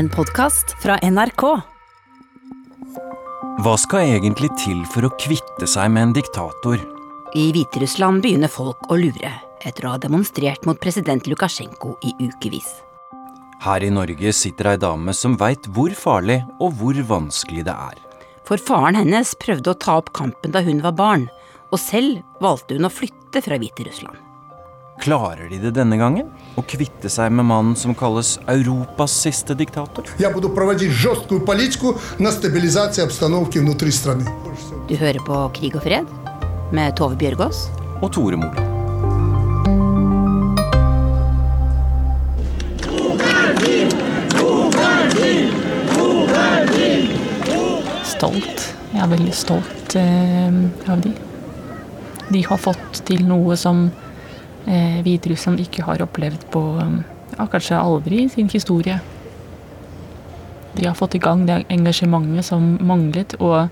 En podkast fra NRK. Hva skal egentlig til for å kvitte seg med en diktator? I Hviterussland begynner folk å lure, etter å ha demonstrert mot president Lukasjenko i ukevis. Her i Norge sitter ei dame som veit hvor farlig og hvor vanskelig det er. For faren hennes prøvde å ta opp kampen da hun var barn, og selv valgte hun å flytte fra Hviterussland. Klarer de det denne gangen? Å kvitte seg med mannen som kalles Europas siste diktator? Du hører på Krig og fred med Tove Bjørgaas. Og Tore Moland. Stolt. Jeg er veldig stolt eh, av de. De har fått til noe som eh, Hviterussland ikke har opplevd på ja, kanskje aldri i sin historie. De har fått i gang det engasjementet som manglet. Og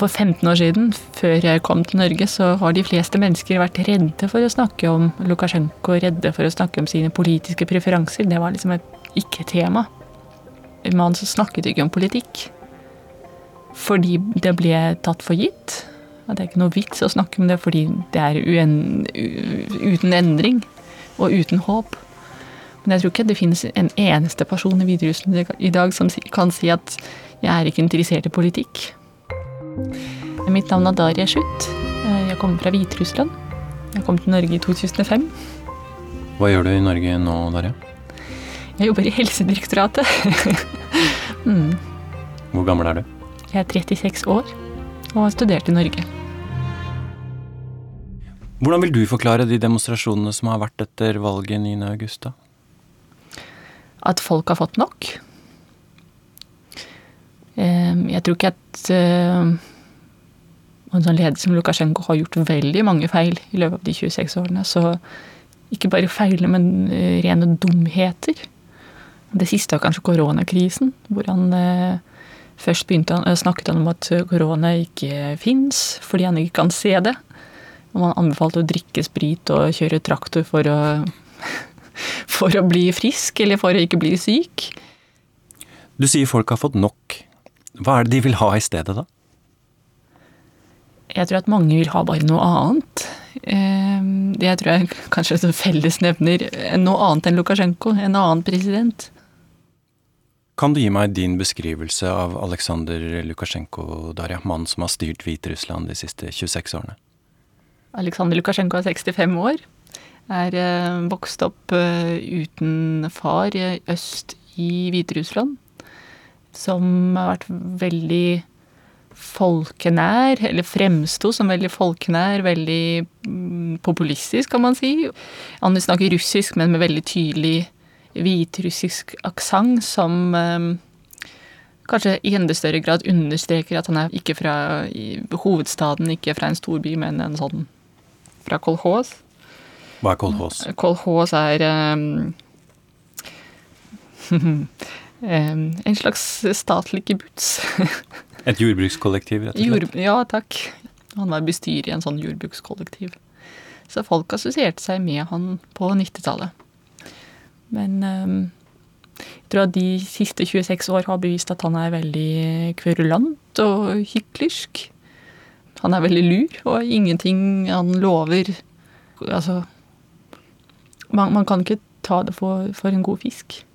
for 15 år siden, før jeg kom til Norge, så har de fleste mennesker vært redde for å snakke om Lukasjenko, redde for å snakke om sine politiske preferanser. Det var liksom et ikke-tema. Man snakket ikke om politikk. Fordi det ble tatt for gitt. At det er ikke noe vits å snakke om det fordi det er uen, uten endring og uten håp. Men jeg tror ikke det finnes en eneste person i Hviterussland i dag som kan si at jeg er ikke interessert i politikk. Mitt navn er Darja Schutt. Jeg kommer fra Hviterussland. Jeg kom til Norge i 2005. Hva gjør du i Norge nå, Darja? Jeg jobber i Helsedirektoratet. mm. Hvor gammel er du? Jeg er 36 år og har studert i Norge. Hvordan vil du forklare de demonstrasjonene som har vært etter valget 9.8? At folk har fått nok. Jeg tror ikke at en sånn leder som Lukasjenko har gjort veldig mange feil i løpet av de 26 årene. Så ikke bare feil, men rene dumheter. Det siste var kanskje koronakrisen, hvor han først begynte snakket han om at korona ikke fins, fordi han ikke kan se det. Og man anbefalte å drikke sprit og kjøre traktor for å, for å bli frisk, eller for å ikke bli syk. Du sier folk har fått nok. Hva er det de vil ha i stedet, da? Jeg tror at mange vil ha bare noe annet. Det tror jeg kanskje er fellesnevner. Noe annet enn Lukasjenko. En annen president. Kan du gi meg din beskrivelse av Aleksandr Lukasjenko, Darja, mannen som har styrt Hviterussland de siste 26 årene? Aleksandr Lukasjenko er 65 år. Er vokst opp uten far øst i Hviterussland. Som har vært veldig folkenær, eller fremsto som veldig folkenær, veldig populistisk, kan man si. Han snakker russisk, men med veldig tydelig hviterussisk aksent som eh, kanskje i enda større grad understreker at han er ikke fra hovedstaden, ikke fra en storby, men en sånn fra kolhos. Hva er kolhos? Kolhos er um, um, en slags statlig kibbutz. Et jordbrukskollektiv, rett og slett? Jord, ja, takk. Han var bestyrer i en sånn jordbrukskollektiv. Så folk assosierte seg med han på 90-tallet. Men um, jeg tror at de siste 26 år har bevist at han er veldig kverulant og hyklersk. Han er veldig lur, og ingenting han lover Altså Man, man kan ikke ta det for, for en god fisk.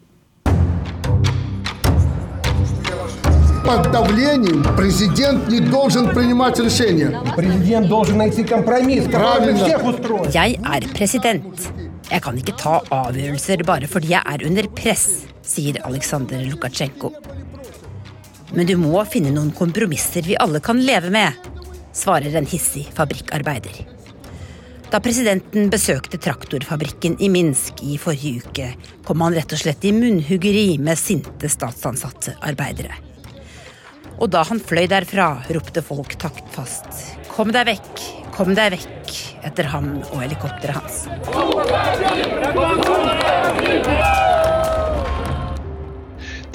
Под давлением президент не должен принимать решения. Президент должен найти компромисс, который всех устроит. Jeg er president. Jeg kan ikke ta avgjørelser bare fordi jeg er under press, sier Aleksandr Lukasjenko. Men du må finne noen kompromisser vi alle kan leve med, svarer en hissig fabrikkarbeider. Da presidenten besøkte traktorfabrikken i Minsk i forrige uke, kom han rett og slett i munnhuggeri med sinte statsansatte arbeidere. Og da han fløy derfra, ropte folk taktfast 'Kom deg vekk, kom deg vekk' etter ham og helikopteret hans.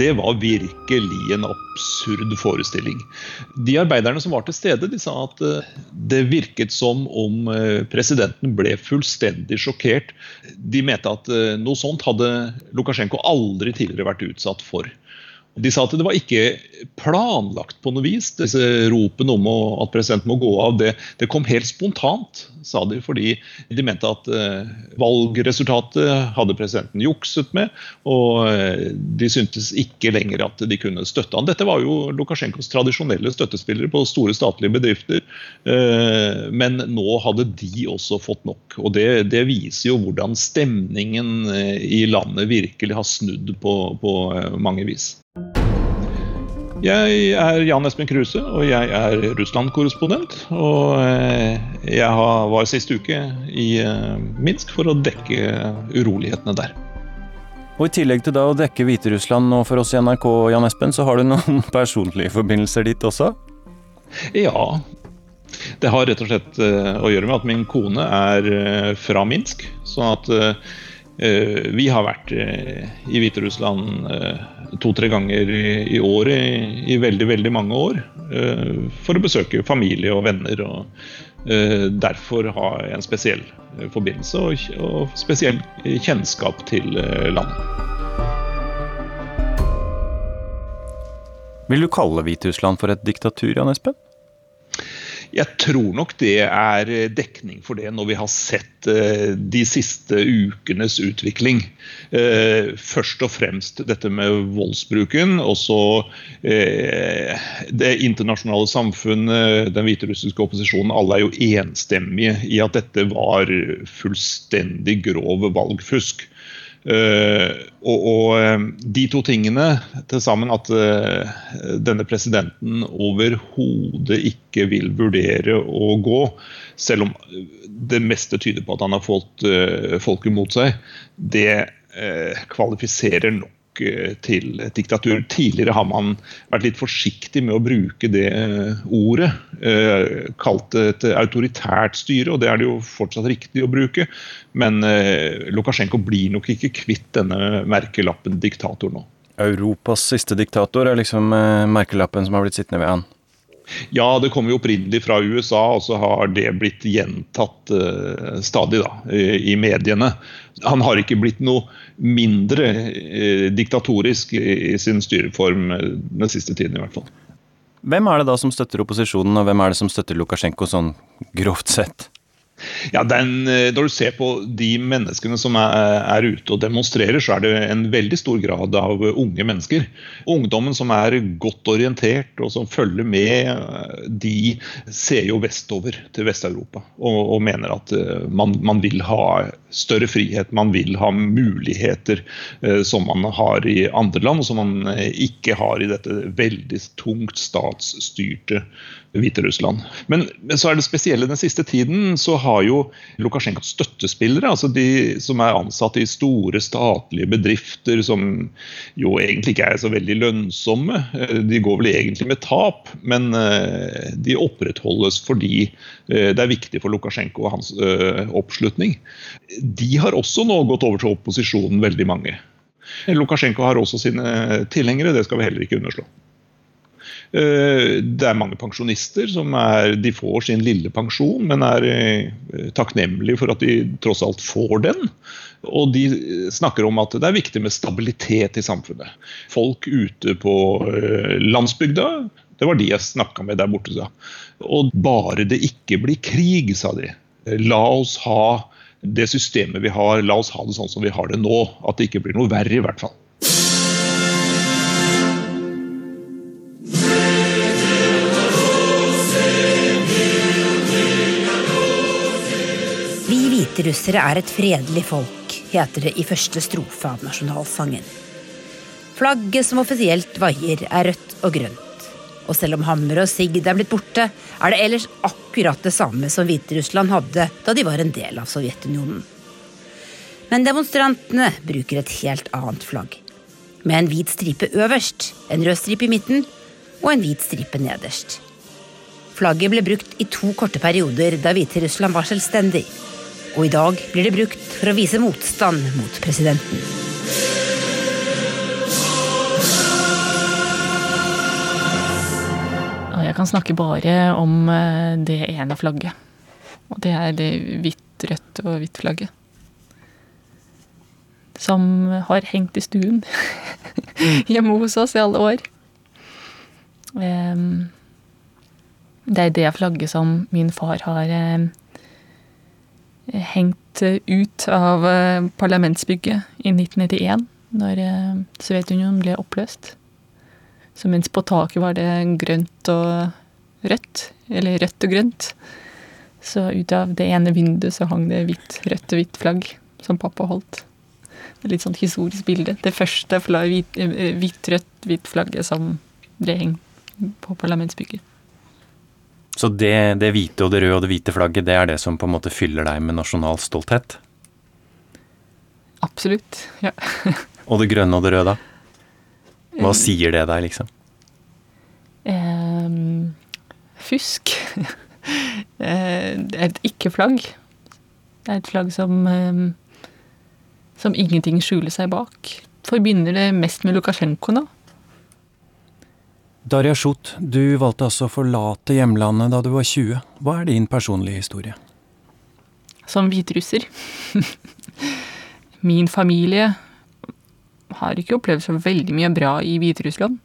Det var virkelig en absurd forestilling. De arbeiderne som var til stede, de sa at eh, det virket som om eh, presidenten ble fullstendig sjokkert. De mente at eh, noe sånt hadde Lukasjenko aldri tidligere vært utsatt for. De sa at det var ikke planlagt på noe vis. Disse ropene om at presidenten må gå av, det, det, kom helt spontant, sa de. Fordi de mente at uh, valgresultatet hadde presidenten jukset med. Og uh, de syntes ikke lenger at de kunne støtte han. Dette var jo Lukasjenkos tradisjonelle støttespillere på store statlige bedrifter. Uh, men nå hadde de også fått nok. Og det, det viser jo hvordan stemningen i landet virkelig har snudd på, på mange vis. Jeg er Jan Espen Kruse, og jeg er Russland-korrespondent. Og eh, jeg var sist uke i eh, Minsk for å dekke urolighetene der. Og I tillegg til da å dekke Hviterussland og for oss i NRK, Jan Espen, så har du noen personlige forbindelser dit også? Ja. Det har rett og slett eh, å gjøre med at min kone er fra Minsk. sånn at vi har vært eh, i Hviterussland eh, to-tre ganger i året i, veldig, veldig mange år. For å besøke familie og venner. og Derfor ha en spesiell forbindelse og spesiell kjennskap til landet. Vil du kalle Hviterussland for et diktatur, Jan Espen? Jeg tror nok det er eh, dekning for det når vi har sett eh, de siste ukenes utvikling. Eh, først og fremst dette med voldsbruken. Og så det internasjonale samfunnet, den hviterussiske opposisjonen. Alle er jo enstemmige i at dette var fullstendig grov valgfusk. Uh, og, og, eh, de to tingene til sammen, at uh, denne presidenten overhodet ikke vil vurdere å gå, selv om det meste tyder på at han har fått folket mot seg, det kvalifiserer nok Eh, til et diktatur. Tidligere har man vært litt forsiktig med å bruke det eh, ordet. Eh, kalt det et autoritært styre, og det er det jo fortsatt riktig å bruke. Men Lukasjenko blir nok ikke kvitt denne merkelappen diktator nå. Europas siste diktator er liksom merkelappen som har blitt sittende ved han? Ja, det kommer jo opprinnelig fra USA, og så har det blitt gjentatt uh, stadig da, i, i, mediene. Han har ikke blitt noe mindre uh, diktatorisk i, i, sin styreform uh, den siste tiden, i hvert fall. Hvem er det da som støtter opposisjonen, og hvem er det som støtter Lukasjenko sånn grovt sett? Ja, den, eh, Når du ser på de menneskene som er, er, ute og demonstrerer, så er det en veldig stor grad av unge mennesker. Ungdommen som er godt orientert og som følger med, eh, de ser jo vestover til Vest-Europa og, og, mener at eh, man, man, vil ha større frihet, man vil ha muligheter eh, som man har i andre land, og som man ikke har i dette veldig tungt statsstyrte Hviterussland. Men, så er det spesielle den siste tiden, så har jo Lukasjenkos støttespillere, altså de som er ansatt i store statlige bedrifter som jo egentlig ikke er så veldig lønnsomme, eh, de går vel egentlig med tap, men eh, de opprettholdes fordi eh, det er viktig for Lukasjenko og hans oppslutning. De har også nå gått over til opposisjonen, veldig mange. Lukasjenko har også sine tilhengere, det skal vi heller ikke underslå. Eh, det er mange pensjonister som er, de får sin lille pensjon, men er eh, takknemlige for at de tross alt får den. Og de snakker om at det er viktig med stabilitet i samfunnet. Folk ute på eh, landsbygda, det var de jeg snakka med der borte. sa. Og bare det ikke blir krig, sa de. La oss ha det systemet vi har, la oss ha det sånn som vi har det nå. At det ikke blir noe verre, i hvert fall. Vi Hviterussere er et fredelig folk, heter det i første strofe av nasjonalsangen. Flagget som offisielt vaier, er rødt og grønt. Og selv om hammer og sigd er blitt borte, er det ellers akkurat det samme som Hviterussland hadde da de var en del av Sovjetunionen. Men demonstrantene bruker et helt annet flagg. Med en hvit stripe øverst, en rød stripe i midten og en hvit stripe nederst. Flagget ble brukt i to korte perioder da Hviterussland var selvstendig og i dag blir det brukt for å vise motstand mot presidenten. Jeg kan snakke bare om eh, det ene flagget. Og det er det hvitt, rødt og hvitt flagget. Som har hengt i stuen hjemme hos oss i alle år. Det er det flagget som min far har hengt ut av eh, parlamentsbygget i 1991, når eh, Sovjetunionen ble oppløst. Så mens på taket var det grønt og rødt, eller rødt og grønt, så ut av det ene vinduet så hang det hvitt, rødt og hvitt flagg som pappa holdt. Det er litt sånn historisk bilde. Det første fla- hvit, eh, flagget som ble hengt på parlamentsbygget. Så det, det hvite og det røde og det hvite flagget, det er det som på en måte fyller deg med nasjonal stolthet? Absolutt. Ja. Og det grønne og det røde? Hva sier det deg, liksom? Ehm, fusk. Eh, det er et ikke-flagg. Det er et flagg som ehm, som ingenting skjuler seg bak. Forbinder det mest med Lukasjenko nå. Darja Sjot, du valgte altså å forlate hjemlandet da du var 20. Hva er din personlige historie? Som hviterusser. Min familie har ikke opplevd så veldig mye bra i Hviterussland.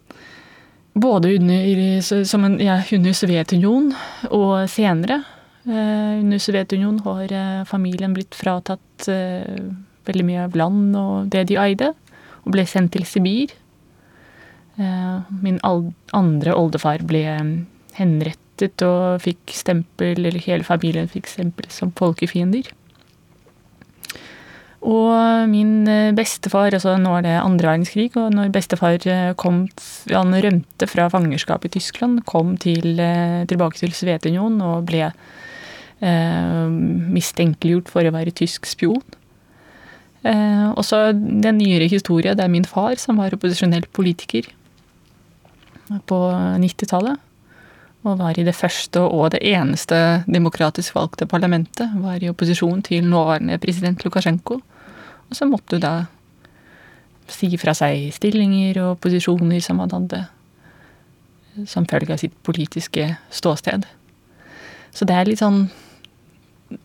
Både under, som en, ja, under Sovjetunionen og senere. Eh, under Sovjetunionen har eh, familien blitt fratatt eh, veldig mye av land og det de eide, og ble sendt til Sibir. Eh, min andre oldefar ble eh, henrettet og fikk stempel, eller hele familien fikk stempel som folkefiender. Og min eh, bestefar, altså nå er det andre verdenskrig, og når bestefar eh, kom, han rømte fra fangerskapet i Tyskland, kom til, eh, tilbake til Sovjetunionen og ble eh, mistenkeliggjort for å være tysk spion. Eh, og så den nyere historie, det er min far som var opposisjonell politiker på 90-tallet. Og var i det første og det eneste demokratisk valgte parlamentet. Var i opposisjon til nåværende president Lukasjenko. Og så måtte hun da si fra seg stillinger og posisjoner som han hadde som følge av sitt politiske ståsted. Så det er litt sånn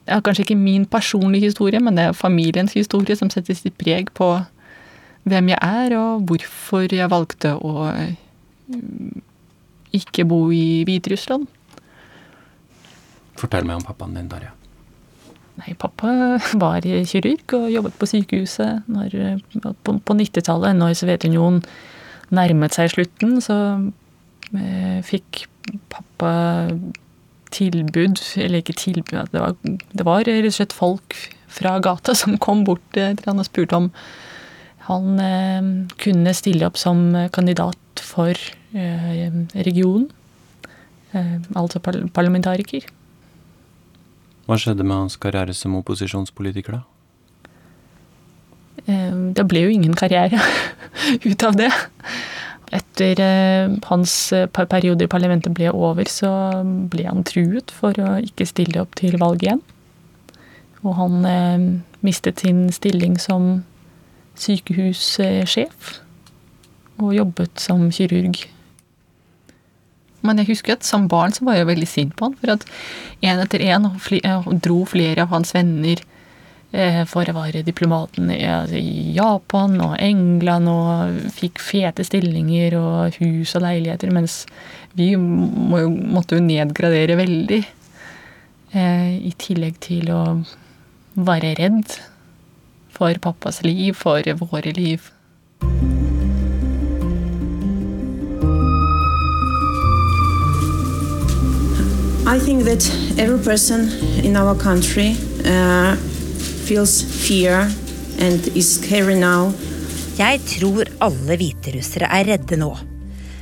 ja, Kanskje ikke min personlige historie, men det er familiens historie som setter sitt preg på hvem jeg er, og hvorfor jeg valgte å mm, ikke bo i Hviterussland. Fortell meg om pappaen din, Darja. Nei, pappa var kirurg og jobbet på sykehuset når, på, på 90-tallet, når Sovjetunionen nærmet seg slutten, så eh, fikk pappa tilbud, eller ikke tilbud, det var, det var rett og slett folk fra gata som kom bort til han og spurte om han eh, kunne stille opp som kandidat for eh, regionen, eh, altså par parlamentariker. Hva skjedde med hans karriere som opposisjonspolitiker, da? Eh, Det ble jo ingen karriere ut av det. Etter eh, hans eh, periode i parlamentet ble over, så ble han truet for å ikke stille opp til valg igjen. Og han mistet sin stilling som sykehussjef, og jobbet som kirurg. Men jeg husker at som barn så var jeg veldig sint på han, for at en etter fli- eh, dro flere av hans venner eh, for å være diplomaten i altså, i Japan og England og fikk fete stillinger og hus og leiligheter, mens vi må, måtte jo nedgradere veldig. Eh, I tillegg til å være redd for pappas liv, for våre liv. I think that every person in our country uh, feels fear and is scary now. Jeg tror alle hviterussere er redde nå.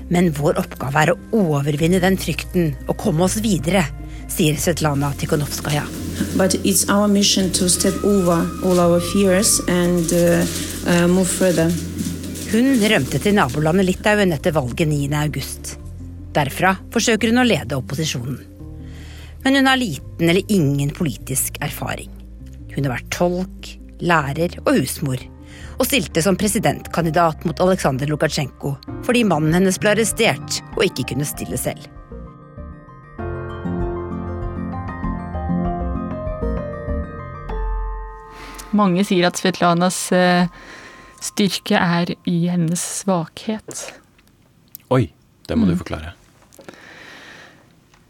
Men vår oppgave er å overvinne den frykten og komme oss videre, sier Svetlana Tikhonovskaja. But it's our mission to step over all our fears and uh, uh, move further. Hun rømte til nabolandet Litauen etter valget 9. august. Derfra forsøker hun å lede opposisjonen men hun har liten eller ingen politisk erfaring. Hun har vært tolk, lærer og husmor, og stilte som presidentkandidat mot Aleksandr Lukasjenko fordi mannen hennes ble arrestert og ikke kunne stille selv. Mange sier at Svetlanas eh, styrke er i hennes svakhet. Oi, det må mm. du forklare.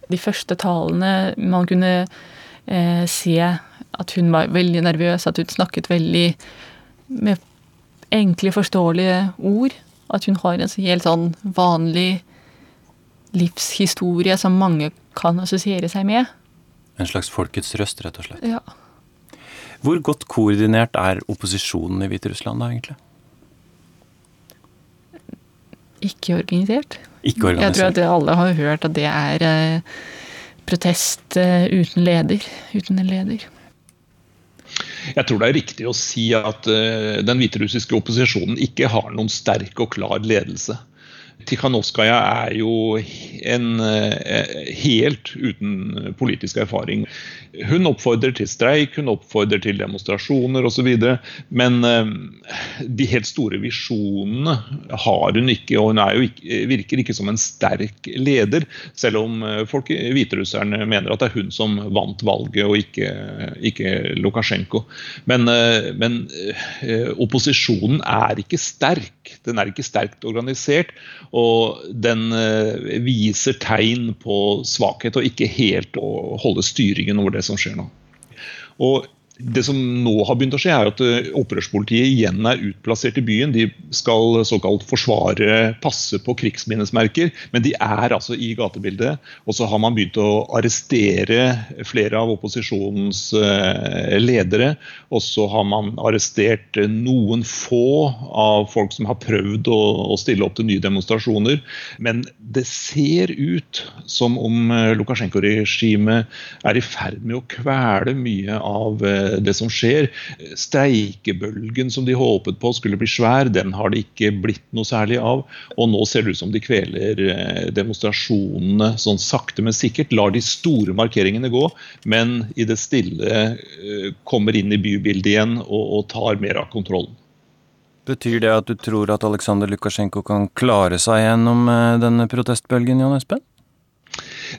De første talene Man kunne eh, se at hun var veldig nervøs, at hun snakket veldig med enkle, forståelige ord. At hun har en helt sånn vanlig livshistorie som mange kan assosiere seg med. En slags folkets røst, rett og slett. Ja. Hvor godt koordinert er opposisjonen i Hviterussland da, egentlig? Ikke organisert. Ikke Jeg tror at alle har hørt at det er eh, protest eh, uten leder. Uten en leder. Jeg tror det er riktig å si at eh, den hviterussiske opposisjonen ikke har noen sterk og klar ledelse. Tikhanovskaja er jo en eh, helt uten politisk erfaring. Hun oppfordrer til streik, hun oppfordrer til demonstrasjoner osv. Men eh, de helt store visjonene har hun ikke, og hun ikke, virker ikke som en sterk leder. Selv om eh, folk, hviterusserne mener at det er hun som vant valget, og ikke, ikke Lukasjenko. Men, men opposisjonen er ikke sterk. Den er ikke sterkt organisert. Og den eh, viser tegn på svakhet, og ikke helt å holde styringen over det som skjer nå. Og det som nå har begynt å skje, er at eh, opprørspolitiet igjen er utplassert i byen. De skal såkalt forsvare, passe på krigsminnesmerker, men de er altså i gatebildet. Og så har man begynt å arrestere flere av opposisjonens eh, ledere. Og så har man arrestert eh, noen få av folk som har prøvd å, stille opp til nye demonstrasjoner. Men det ser ut som om Lukasjenko-regimet er i ferd med å kvele mye av det som skjer. Streikebølgen som de håpet på skulle bli svær, den har det ikke blitt noe særlig av. Og nå ser det ut som de kveler eh, demonstrasjonene sånn sakte, men sikkert. Lar de store markeringene gå, men i det stille eh, kommer inn i bybildet igjen og, og tar mer av kontrollen. Betyr det at du tror at Aleksandr Lukasjenko kan klare seg gjennom eh, denne protestbølgen, Jan Espen?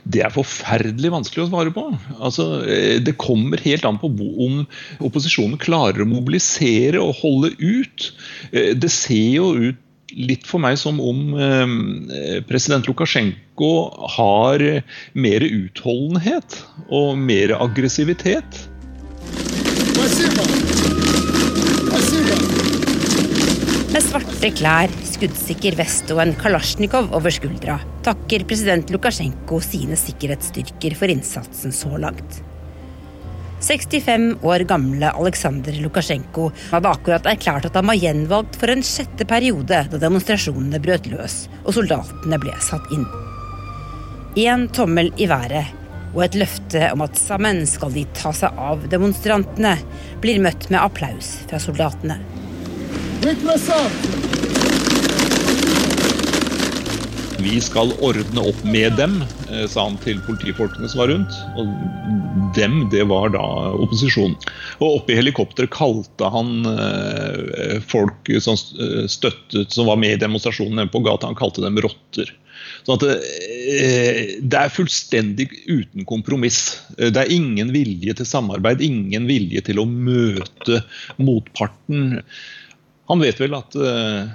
Det er forferdelig vanskelig å svare på. Altså, eh, det kommer helt an på bo- om opposisjonen klarer å mobilisere og holde ut. Eh, Det ser jo ut litt for meg som om eh, president Lukasjenko har mer utholdenhet og mer aggressivitet. Спасибо. Спасибо. Svarte klær, skuddsikker vest og en kalasjnikov over skuldra takker president Lukasjenko sine sikkerhetsstyrker for innsatsen så langt. 65 år gamle Aleksandr Lukasjenko hadde akkurat erklært at han var gjenvalgt for en sjette periode da demonstrasjonene brøt løs og soldatene ble satt inn. Én tommel i været og et løfte om at sammen skal de ta seg av demonstrantene, blir møtt med applaus fra soldatene. Vi skal ordne opp med dem, eh, sa han til politifolkene som var rundt. Og dem, det var da opposisjonen. Og oppe i helikopteret kalte han eh, folk som eh, støttet, som var med i demonstrasjonen på gata, han kalte dem rotter. Sånn at det er fullstendig uten kompromiss. Det er ingen vilje til samarbeid, ingen vilje til å møte motparten. Han vet vel at eh,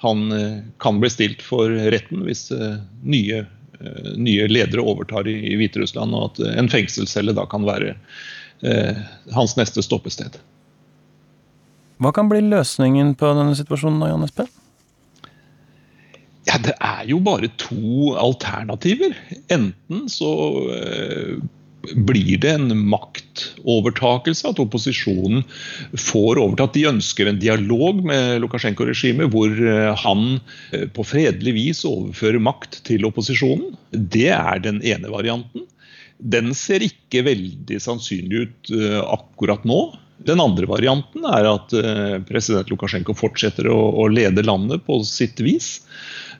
han eh, kan bli stilt for retten hvis eh, nye, nye ledere overtar i, i Hviterussland, og at en fengselscelle da kan være hans neste stoppested. Hva kan bli løsningen på denne situasjonen da, Jan Espen? Ja, Det er jo bare to alternativer. Enten så blir det en maktovertakelse, at opposisjonen får overtatt. De ønsker en dialog med Lukasjenko-regimet, hvor eh, han eh, på fredelig vis overfører makt til opposisjonen. Det er den ene varianten. Den ser ikke veldig sannsynlig ut eh, akkurat nå. Den andre varianten er at eh, president Lukasjenko fortsetter å, å lede landet på sitt vis.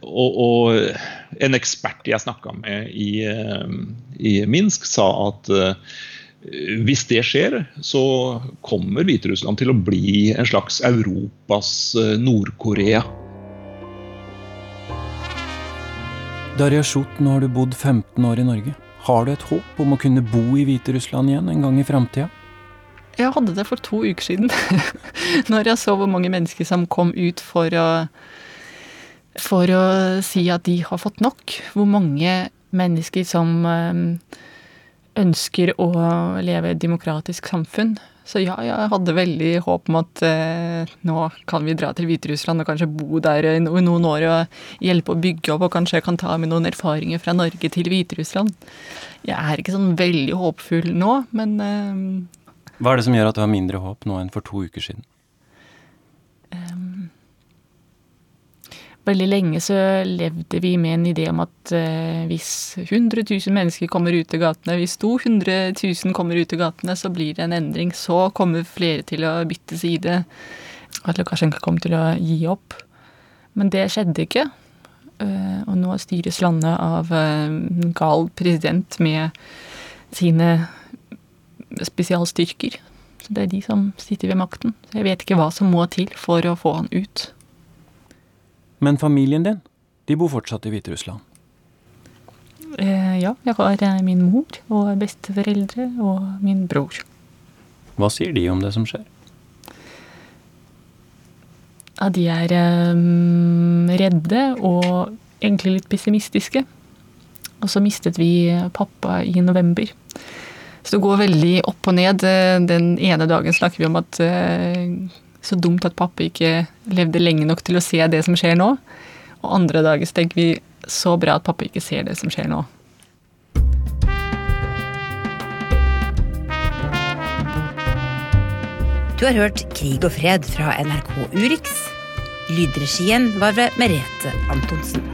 Og, og en ekspert jeg snakka med i, eh, i Minsk, sa at eh, hvis det skjer, så kommer Hviterussland til å bli en slags Europas Nord-Korea. Darja Sjot, nå har du bodd 15 år i Norge. Har du et håp om å kunne bo i Hviterussland igjen en gang i framtida? Jeg hadde det for to uker siden. Når jeg så hvor mange mennesker som kom ut for å For å si at de har fått nok. Hvor mange mennesker som eh, ønsker å leve i et demokratisk samfunn. Så ja, jeg hadde veldig håp om at eh, nå kan vi dra til Hviterussland og kanskje bo der i no- noen år og hjelpe å bygge opp, og kanskje jeg kan ta med noen erfaringer fra Norge til Hviterussland. Jeg er ikke sånn veldig håpfull nå, men eh, Hva er det som gjør at du har mindre håp nå enn for to uker siden? Veldig lenge så levde vi med en idé om at uh, hvis 100 000 mennesker kommer ut i gatene, hvis 200 000 kommer ut i gatene, så blir det en endring. Så kommer flere til å bytte side. At Lukasjenko kommer til å gi opp. Men det skjedde ikke. Uh, og nå styres landet av uh, en gal president med sine spesialstyrker. Så det er de som sitter ved makten. Så jeg vet ikke hva som må til for å få han ut. Men familien din, de bor fortsatt i Hviterussland. Eh, ja, jeg har eh, min mor og besteforeldre og min bror. Hva sier de om det som skjer? Ja, de er eh, redde og egentlig litt pessimistiske. Og så mistet vi pappa i november. Så det går veldig opp og ned. Eh, Den ene dagen snakker vi om at eh, så dumt at pappa ikke levde lenge nok til å se det som skjer nå. Og andre dager så tenker vi så bra at pappa ikke ser det som skjer nå. Du har hørt Krig og fred fra NRK Urix. Lydregien var ved Merete Antonsen.